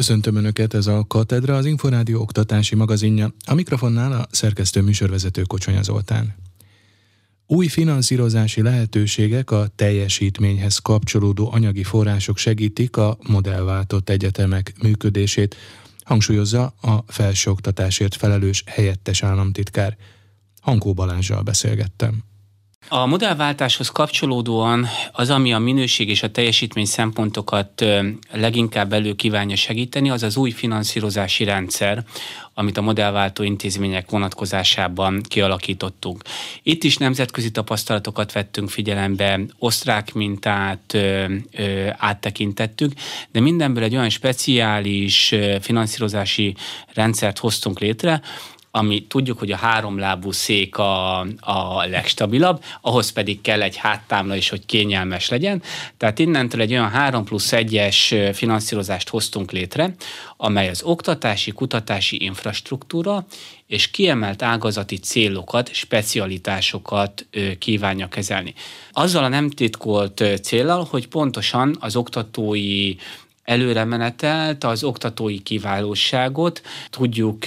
Köszöntöm Önöket, ez a Katedra, az Inforádió oktatási magazinja. A mikrofonnál a szerkesztő műsorvezető Kocsonya Zoltán. Új finanszírozási lehetőségek a teljesítményhez kapcsolódó anyagi források segítik a modellváltott egyetemek működését, hangsúlyozza a felsőoktatásért felelős helyettes államtitkár. Hankó Balázsral beszélgettem. A modellváltáshoz kapcsolódóan az, ami a minőség és a teljesítmény szempontokat leginkább elő kívánja segíteni, az az új finanszírozási rendszer, amit a modellváltó intézmények vonatkozásában kialakítottunk. Itt is nemzetközi tapasztalatokat vettünk figyelembe, osztrák mintát ö, ö, áttekintettük, de mindenből egy olyan speciális finanszírozási rendszert hoztunk létre, ami tudjuk, hogy a háromlábú szék a, a legstabilabb, ahhoz pedig kell egy háttámla is, hogy kényelmes legyen. Tehát innentől egy olyan 3 plusz 1-es finanszírozást hoztunk létre, amely az oktatási, kutatási infrastruktúra és kiemelt ágazati célokat, specialitásokat kívánja kezelni. Azzal a nem titkolt célral, hogy pontosan az oktatói előremenetelt, az oktatói kiválóságot tudjuk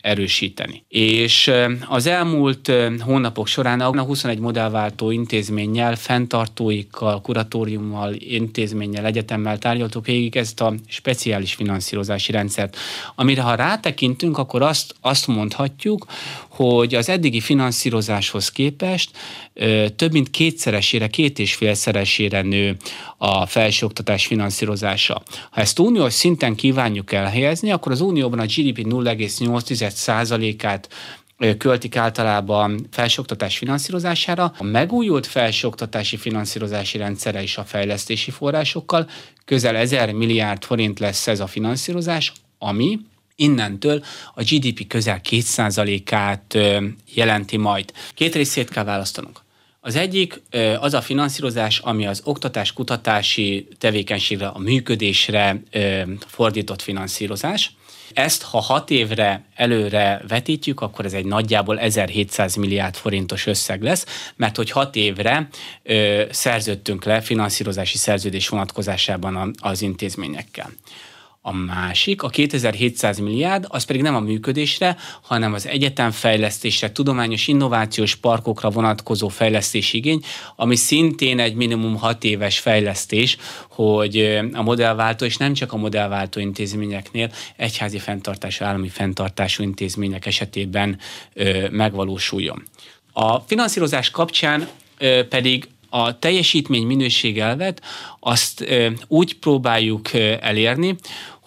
erősíteni. És az elmúlt hónapok során a 21 modellváltó intézménnyel, fenntartóikkal, kuratóriummal, intézménnyel, egyetemmel tárgyaltuk végig ezt a speciális finanszírozási rendszert, amire ha rátekintünk, akkor azt, azt mondhatjuk, hogy az eddigi finanszírozáshoz képest több mint kétszeresére, két és félszeresére nő a felsőoktatás finanszírozása. Ha ezt uniós szinten kívánjuk elhelyezni, akkor az unióban a GDP 0,8%-át költik általában felsőoktatás finanszírozására. A megújult felsőoktatási finanszírozási rendszere is a fejlesztési forrásokkal közel 1000 milliárd forint lesz ez a finanszírozás, ami innentől a GDP közel 2%-át jelenti majd. Két részét kell választanunk. Az egyik az a finanszírozás, ami az oktatás-kutatási tevékenységre, a működésre fordított finanszírozás. Ezt, ha hat évre előre vetítjük, akkor ez egy nagyjából 1700 milliárd forintos összeg lesz, mert hogy hat évre ö, szerződtünk le finanszírozási szerződés vonatkozásában az intézményekkel. A másik, a 2700 milliárd, az pedig nem a működésre, hanem az egyetemfejlesztésre, tudományos innovációs parkokra vonatkozó fejlesztési igény, ami szintén egy minimum 6 éves fejlesztés, hogy a modellváltó, és nem csak a modellváltó intézményeknél, egyházi fenntartású, állami fenntartású intézmények esetében ö, megvalósuljon. A finanszírozás kapcsán ö, pedig a teljesítmény minőségelvet azt úgy próbáljuk elérni,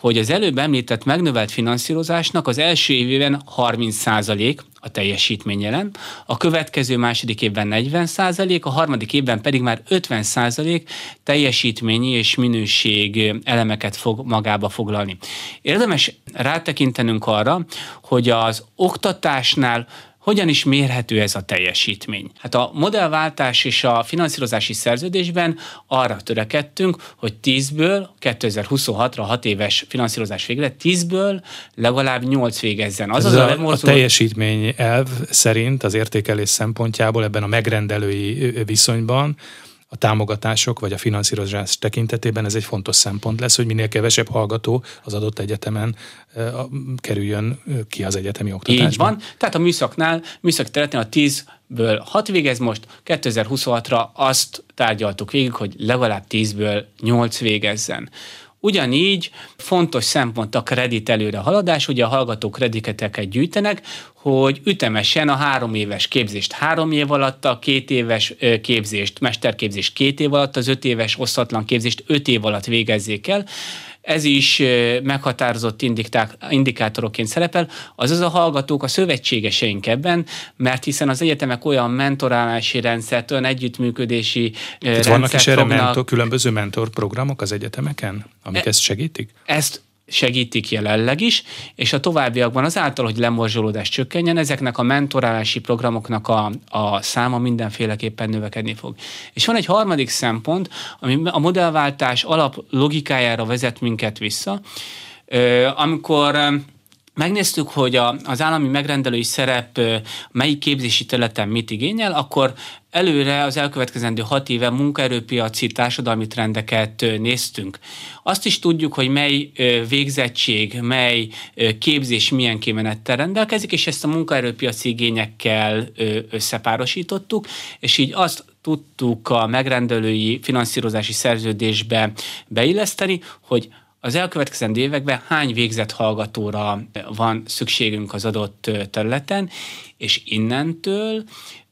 hogy az előbb említett megnövelt finanszírozásnak az első évében 30% a teljesítmény jelen, a következő második évben 40%, a harmadik évben pedig már 50% teljesítményi és minőség elemeket fog magába foglalni. Érdemes rátekintenünk arra, hogy az oktatásnál hogyan is mérhető ez a teljesítmény? Hát a modellváltás és a finanszírozási szerződésben arra törekedtünk, hogy 10-ből 2026-ra 6 éves finanszírozás végre 10-ből legalább 8 végezzen. Az, az a, a, a teljesítmény elv szerint az értékelés szempontjából ebben a megrendelői viszonyban a támogatások vagy a finanszírozás tekintetében ez egy fontos szempont lesz, hogy minél kevesebb hallgató az adott egyetemen kerüljön ki az egyetemi oktatásba. Így van. Tehát a műszaknál, műszak területen a 10-ből 6 végez most, 2026-ra azt tárgyaltuk végig, hogy legalább 10-ből 8 végezzen. Ugyanígy fontos szempont a kredit előre haladás, ugye a hallgatók krediteket gyűjtenek, hogy ütemesen a három éves képzést három év alatt, a két éves képzést, mesterképzést két év alatt, az öt éves osztatlan képzést öt év alatt végezzék el. Ez is meghatározott indikátorokként szerepel, azaz a hallgatók a szövetségeseink ebben, mert hiszen az egyetemek olyan mentorálási rendszert, olyan együttműködési Tehát vannak is erre mentor, különböző mentorprogramok az egyetemeken, amik e, ezt segítik? Ezt segítik jelenleg is, és a továbbiakban azáltal, hogy lemorzsolódás csökkenjen, ezeknek a mentorálási programoknak a, a száma mindenféleképpen növekedni fog. És van egy harmadik szempont, ami a modellváltás alap logikájára vezet minket vissza, amikor megnéztük, hogy a, az állami megrendelői szerep melyik képzési területen mit igényel, akkor előre az elkövetkezendő hat éve munkaerőpiaci társadalmi trendeket néztünk. Azt is tudjuk, hogy mely végzettség, mely képzés milyen kimenettel rendelkezik, és ezt a munkaerőpiaci igényekkel összepárosítottuk, és így azt tudtuk a megrendelői finanszírozási szerződésbe beilleszteni, hogy az elkövetkezendő években hány végzett hallgatóra van szükségünk az adott területen, és innentől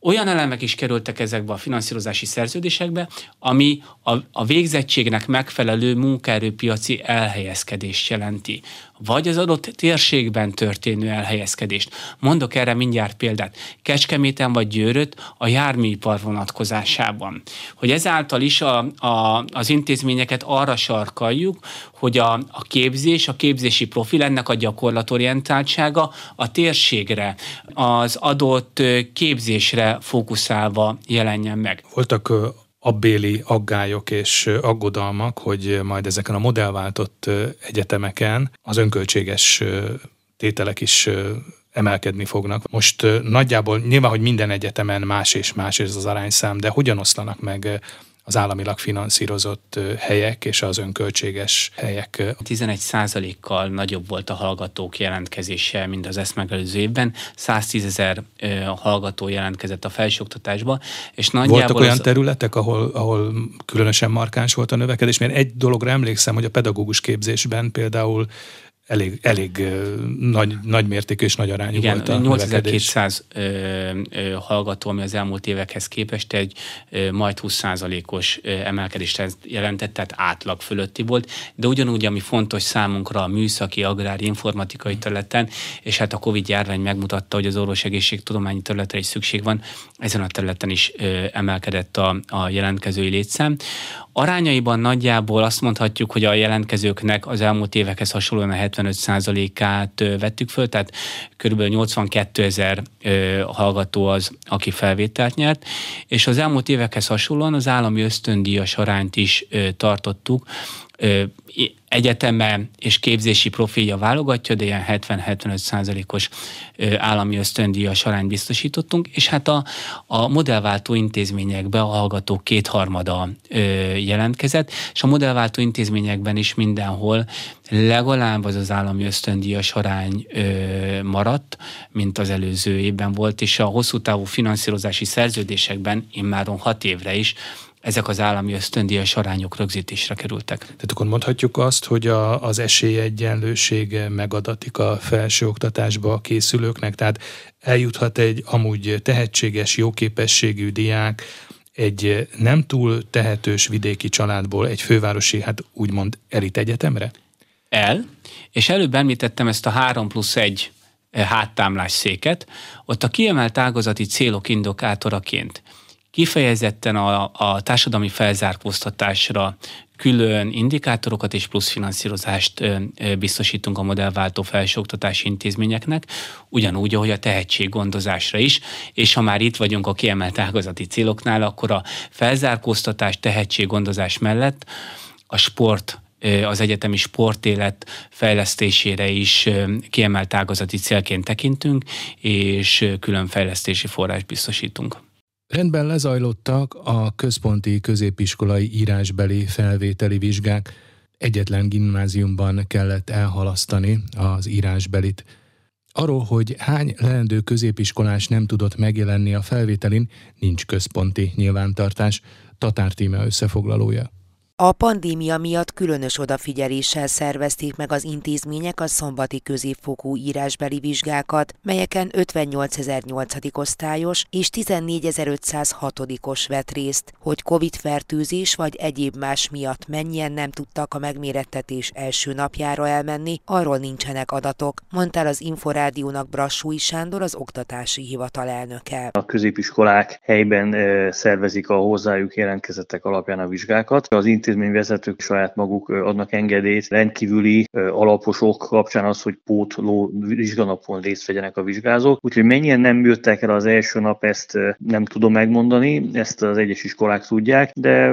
olyan elemek is kerültek ezekbe a finanszírozási szerződésekbe, ami a, a végzettségnek megfelelő munkaerőpiaci elhelyezkedést jelenti vagy az adott térségben történő elhelyezkedést. Mondok erre mindjárt példát. Kecskeméten vagy Győröt a járműipar vonatkozásában. Hogy ezáltal is a, a, az intézményeket arra sarkaljuk, hogy a, a képzés, a képzési profil, ennek a gyakorlatorientáltsága a térségre, az adott képzésre fókuszálva jelenjen meg. Voltak abbéli aggályok és aggodalmak, hogy majd ezeken a modellváltott egyetemeken az önköltséges tételek is emelkedni fognak. Most nagyjából nyilván, hogy minden egyetemen más és más ez az arányszám, de hogyan oszlanak meg az államilag finanszírozott helyek és az önköltséges helyek. 11 kal nagyobb volt a hallgatók jelentkezése, mint az ezt megelőző évben. 110 ezer hallgató jelentkezett a felsőoktatásba, és nagyjából... Voltak olyan az... területek, ahol, ahol különösen markáns volt a növekedés, mert egy dologra emlékszem, hogy a pedagógus képzésben például elég, elég nagy, nagy mértékű és nagy arányú Igen, volt a 8200 hallgató, ami az elmúlt évekhez képest egy majd 20%-os emelkedést jelentett, tehát átlag fölötti volt, de ugyanúgy, ami fontos számunkra a műszaki, agrári, informatikai területen, és hát a Covid járvány megmutatta, hogy az orvosegészségtudományi területre is szükség van, ezen a területen is emelkedett a, a jelentkezői létszám. Arányaiban nagyjából azt mondhatjuk, hogy a jelentkezőknek az elmúlt évekhez hasonlóan a 75%-át vettük föl, tehát kb. 82 ezer hallgató az, aki felvételt nyert, és az elmúlt évekhez hasonlóan az állami ösztöndíjas arányt is tartottuk, egyeteme és képzési profilja válogatja, de ilyen 70-75 százalékos állami ösztöndíjas arányt biztosítottunk, és hát a, a modellváltó intézményekbe a hallgatók kétharmada jelentkezett, és a modellváltó intézményekben is mindenhol legalább az az állami ösztöndíjas arány maradt, mint az előző évben volt, és a hosszú távú finanszírozási szerződésekben immáron hat évre is ezek az állami ösztöndíjas arányok rögzítésre kerültek. Tehát akkor mondhatjuk azt, hogy a, az esélyegyenlőség megadatik a felsőoktatásba a készülőknek, tehát eljuthat egy amúgy tehetséges, jóképességű diák egy nem túl tehetős vidéki családból egy fővárosi, hát úgymond elit egyetemre? El, és előbb említettem ezt a 3 plusz 1 háttámlás széket, ott a kiemelt ágazati célok indokátoraként kifejezetten a, a társadalmi felzárkóztatásra külön indikátorokat és plusz finanszírozást biztosítunk a modellváltó felsőoktatási intézményeknek, ugyanúgy, ahogy a tehetséggondozásra is, és ha már itt vagyunk a kiemelt ágazati céloknál, akkor a felzárkóztatás, tehetséggondozás mellett a sport az egyetemi sportélet fejlesztésére is kiemelt ágazati célként tekintünk, és külön fejlesztési forrás biztosítunk. Rendben lezajlottak a központi középiskolai írásbeli felvételi vizsgák. Egyetlen gimnáziumban kellett elhalasztani az írásbelit. Arról, hogy hány leendő középiskolás nem tudott megjelenni a felvételin, nincs központi nyilvántartás. Tatár Tíme összefoglalója. A pandémia miatt különös odafigyeléssel szervezték meg az intézmények a szombati középfokú írásbeli vizsgákat, melyeken 58.008. osztályos és 14.506-os vett részt, hogy Covid-fertőzés vagy egyéb más miatt mennyien nem tudtak a megmérettetés első napjára elmenni, arról nincsenek adatok, mondta az Inforádiónak Brassúi Sándor, az oktatási hivatal elnöke. A középiskolák helyben szervezik a hozzájuk jelentkezettek alapján a vizsgákat. Az intézményvezetők saját maguk adnak engedélyt, rendkívüli alaposok kapcsán az, hogy pótló vizsganapon részt vegyenek a vizsgázók. Úgyhogy mennyien nem jöttek el az első nap, ezt nem tudom megmondani, ezt az egyes iskolák tudják, de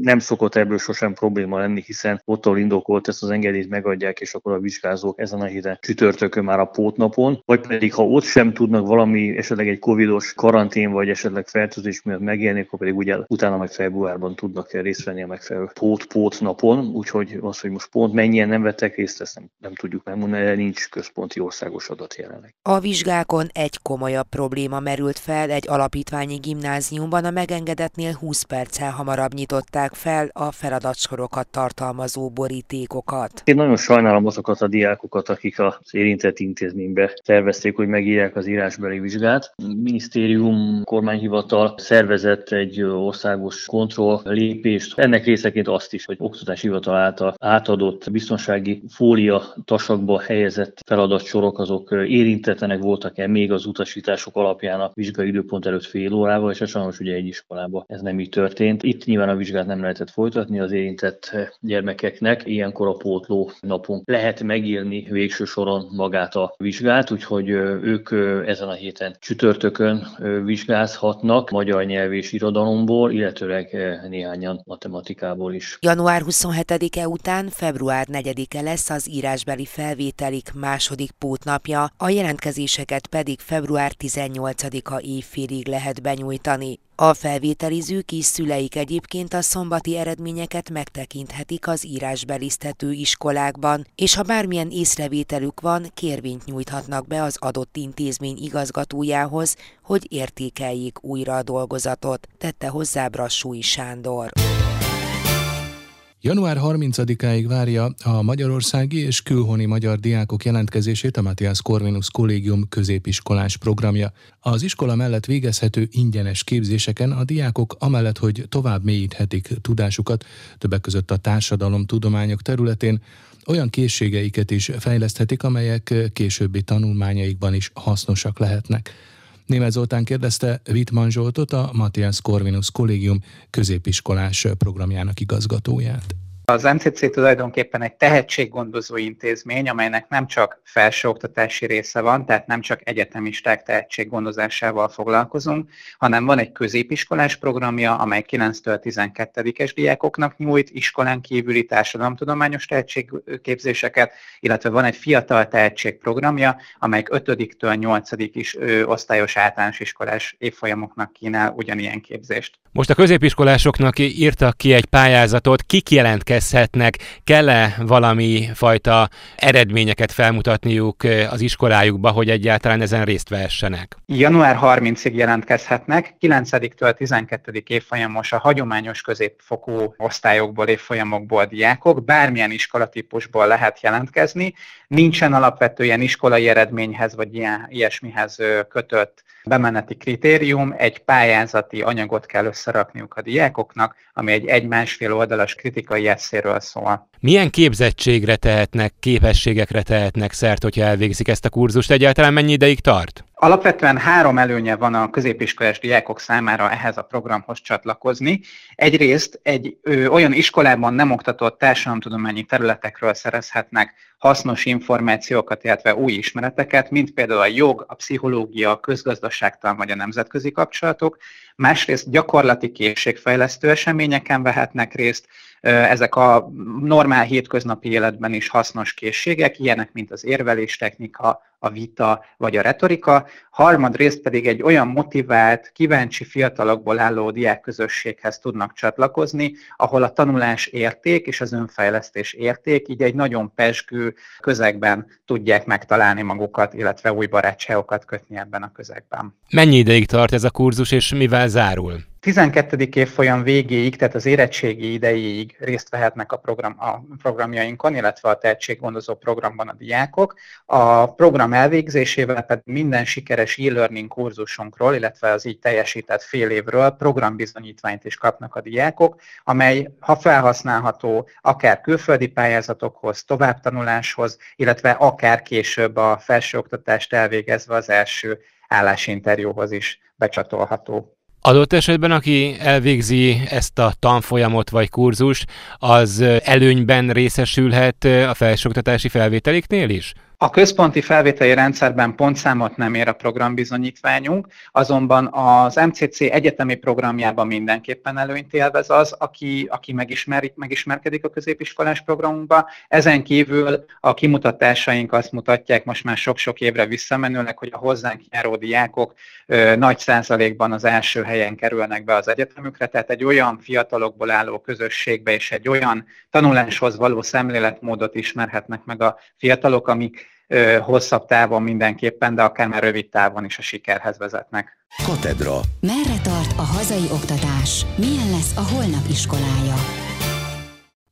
nem szokott ebből sosem probléma lenni, hiszen ott indokolt ezt az engedélyt megadják, és akkor a vizsgázók ezen a héten csütörtökön már a pótnapon, vagy pedig ha ott sem tudnak valami, esetleg egy covidos karantén, vagy esetleg fertőzés miatt megélni, akkor pedig ugye utána majd februárban tudnak részt venni a megfelelő pót-pót napon, úgyhogy az, hogy most pont mennyien nem vettek részt, ezt nem, nem tudjuk megmondani, de nincs központi országos adat jelenleg. A vizsgákon egy komolyabb probléma merült fel egy alapítványi gimnáziumban, a megengedetnél 20 perccel hamarabb nyitották fel a feladatsorokat tartalmazó borítékokat. Én nagyon sajnálom azokat a diákokat, akik az érintett intézménybe tervezték, hogy megírják az írásbeli vizsgát. A minisztérium, kormányhivatal szervezett egy országos kontroll lépést. Ennek részeként azt is, hogy oktatási hivatal által átadott biztonsági fólia tasakba helyezett feladatsorok azok érintetlenek voltak-e még az utasítások alapján a vizsgai időpont előtt fél órával, és sajnos ugye egy iskolában ez nem így történt. Itt nyilván a vizsgát nem lehetett folytatni az érintett gyermekeknek. Ilyenkor a pótló napon lehet megírni végső soron magát a vizsgát, úgyhogy ők ezen a héten csütörtökön vizsgázhatnak magyar nyelv és irodalomból, illetőleg néhányan matematikából is. Január 27-e után február 4-e lesz az írásbeli felvételik második pótnapja, a jelentkezéseket pedig február 18-a évfélig lehet benyújtani. A felvételizők és szüleik egyébként a szombati eredményeket megtekinthetik az írásbelisztető iskolákban, és ha bármilyen észrevételük van, kérvényt nyújthatnak be az adott intézmény igazgatójához, hogy értékeljék újra a dolgozatot, tette hozzá Brassúi Sándor. Január 30-áig várja a magyarországi és külhoni magyar diákok jelentkezését a Matthias Corvinus Kollégium középiskolás programja. Az iskola mellett végezhető ingyenes képzéseken a diákok amellett, hogy tovább mélyíthetik tudásukat, többek között a társadalom tudományok területén, olyan készségeiket is fejleszthetik, amelyek későbbi tanulmányaikban is hasznosak lehetnek. Német Zoltán kérdezte Wittmann Zsoltot, a Matthias Corvinus Kollégium középiskolás programjának igazgatóját. Az MCC tulajdonképpen egy tehetséggondozó intézmény, amelynek nem csak felsőoktatási része van, tehát nem csak egyetemisták tehetséggondozásával foglalkozunk, hanem van egy középiskolás programja, amely 9-től 12-es diákoknak nyújt iskolán kívüli társadalomtudományos tehetségképzéseket, illetve van egy fiatal tehetségprogramja, amely 5-től 8 is osztályos általános iskolás évfolyamoknak kínál ugyanilyen képzést. Most a középiskolásoknak írtak ki egy pályázatot, kik jelentkezhetnek, kell-e valami fajta eredményeket felmutatniuk az iskolájukba, hogy egyáltalán ezen részt vehessenek? Január 30-ig jelentkezhetnek, 9-től 12. évfolyamos a hagyományos középfokú osztályokból, évfolyamokból diákok, bármilyen iskolatípusból lehet jelentkezni, nincsen alapvetően iskolai eredményhez vagy ilyen, ilyesmihez kötött bemeneti kritérium, egy pályázati anyagot kell összerakniuk a diákoknak, ami egy egy-másfél oldalas kritikai eszéről szól. Milyen képzettségre tehetnek, képességekre tehetnek szert, hogyha elvégzik ezt a kurzust? Egyáltalán mennyi ideig tart? Alapvetően három előnye van a középiskolás diákok számára ehhez a programhoz csatlakozni. Egyrészt egy ö, olyan iskolában nem oktatott társadalomtudományi területekről szerezhetnek hasznos információkat, illetve új ismereteket, mint például a jog, a pszichológia, a közgazdaságtan vagy a nemzetközi kapcsolatok. Másrészt gyakorlati készségfejlesztő eseményeken vehetnek részt, ezek a normál hétköznapi életben is hasznos készségek, ilyenek, mint az érvelés technika, a vita vagy a retorika, harmadrészt pedig egy olyan motivált, kíváncsi fiatalokból álló diákközösséghez tudnak csatlakozni, ahol a tanulás érték és az önfejlesztés érték, így egy nagyon pesgő közegben tudják megtalálni magukat, illetve új barátságokat kötni ebben a közegben. Mennyi ideig tart ez a kurzus, és mivel zárul? 12. évfolyam végéig, tehát az érettségi idejéig részt vehetnek a, program, a programjainkon, illetve a tehetséggondozó programban a diákok. A program elvégzésével pedig minden sikeres e-learning kurzusunkról, illetve az így teljesített fél évről programbizonyítványt is kapnak a diákok, amely ha felhasználható akár külföldi pályázatokhoz, továbbtanuláshoz, illetve akár később a felsőoktatást elvégezve az első állásinterjúhoz is becsatolható. Adott esetben, aki elvégzi ezt a tanfolyamot vagy kurzust, az előnyben részesülhet a felsőoktatási felvételiknél is? A központi felvételi rendszerben pontszámot nem ér a programbizonyítványunk, azonban az MCC egyetemi programjában mindenképpen előnyt élvez az, aki, aki megismer, megismerkedik a középiskolás programunkba. Ezen kívül a kimutatásaink azt mutatják most már sok-sok évre visszamenőleg, hogy a hozzánk járó diákok ö, nagy százalékban az első helyen kerülnek be az egyetemükre, tehát egy olyan fiatalokból álló közösségbe és egy olyan tanuláshoz való szemléletmódot ismerhetnek meg a fiatalok, amik hosszabb távon mindenképpen, de akár már rövid távon is a sikerhez vezetnek. Katedra. Merre tart a hazai oktatás? Milyen lesz a holnap iskolája?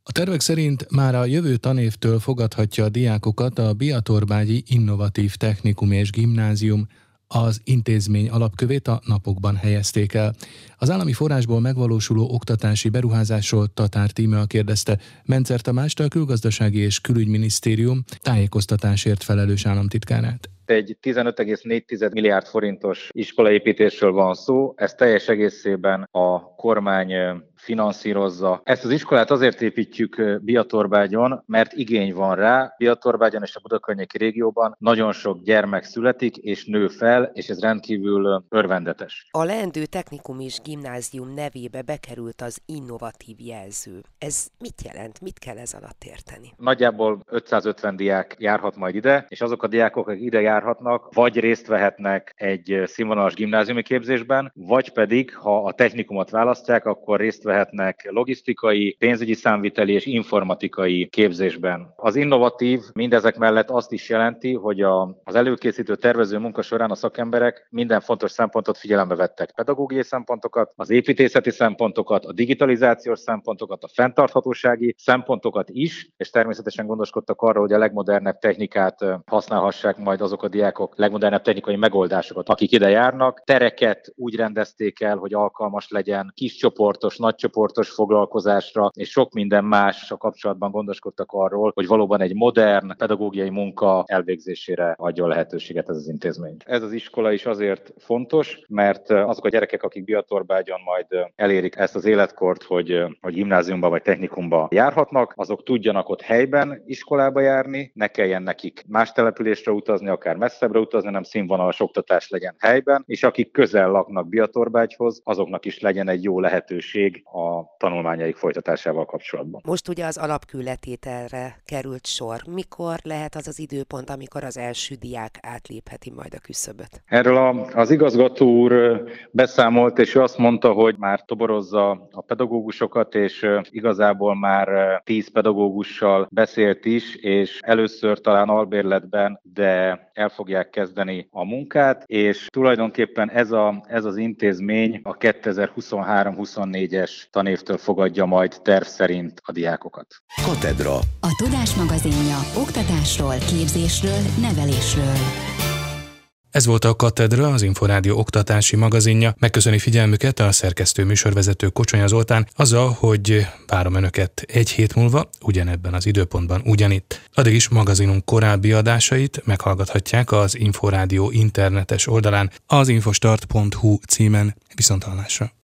A tervek szerint már a jövő tanévtől fogadhatja a diákokat a Biatorbágyi Innovatív Technikum és Gimnázium, az intézmény alapkövét a napokban helyezték el. Az állami forrásból megvalósuló oktatási beruházásról Tatár Tímea kérdezte. Mencer Tamást, a Külgazdasági és Külügyminisztérium tájékoztatásért felelős államtitkárát. Egy 15,4 milliárd forintos iskolaépítésről van szó, ez teljes egészében a kormány finanszírozza. Ezt az iskolát azért építjük Biatorbágyon, mert igény van rá. Biatorbágyon és a Budakörnyéki régióban nagyon sok gyermek születik és nő fel, és ez rendkívül örvendetes. A leendő technikum és gimnázium nevébe bekerült az innovatív jelző. Ez mit jelent? Mit kell ez alatt érteni? Nagyjából 550 diák járhat majd ide, és azok a diákok, akik ide járhatnak, vagy részt vehetnek egy színvonalas gimnáziumi képzésben, vagy pedig, ha a technikumot választják, akkor részt vehetnek logisztikai, pénzügyi számviteli és informatikai képzésben. Az innovatív mindezek mellett azt is jelenti, hogy a, az előkészítő tervező munka során a szakemberek minden fontos szempontot figyelembe vettek. Pedagógiai szempontokat, az építészeti szempontokat, a digitalizációs szempontokat, a fenntarthatósági szempontokat is, és természetesen gondoskodtak arra, hogy a legmodernebb technikát használhassák majd azok a diákok, legmodernebb technikai megoldásokat, akik ide járnak. Tereket úgy rendezték el, hogy alkalmas legyen kis csoportos, nagy csoportos foglalkozásra, és sok minden más a kapcsolatban gondoskodtak arról, hogy valóban egy modern pedagógiai munka elvégzésére adjon lehetőséget ez az intézmény. Ez az iskola is azért fontos, mert azok a gyerekek, akik Biatorbágyon majd elérik ezt az életkort, hogy, hogy gimnáziumba vagy technikumba járhatnak, azok tudjanak ott helyben iskolába járni, ne kelljen nekik más településre utazni, akár messzebbre utazni, nem színvonalas oktatás legyen helyben, és akik közel laknak Biatorbágyhoz, azoknak is legyen egy jó lehetőség a tanulmányaik folytatásával kapcsolatban. Most ugye az alapkületételre került sor. Mikor lehet az az időpont, amikor az első diák átlépheti majd a küszöböt? Erről a, az igazgató úr beszámolt, és ő azt mondta, hogy már toborozza a pedagógusokat, és igazából már tíz pedagógussal beszélt is, és először talán albérletben, de el fogják kezdeni a munkát, és tulajdonképpen ez, a, ez az intézmény a 2023-24-es tanévtől fogadja majd terv szerint a diákokat. Katedra. A Tudás magazinja oktatásról, képzésről, nevelésről. Ez volt a Katedra, az Inforádió oktatási magazinja. Megköszöni figyelmüket a szerkesztő műsorvezető Kocsonya Zoltán azzal, hogy várom Önöket egy hét múlva, ugyanebben az időpontban ugyanitt. Addig is magazinunk korábbi adásait meghallgathatják az Inforádió internetes oldalán az infostart.hu címen. Viszontalásra!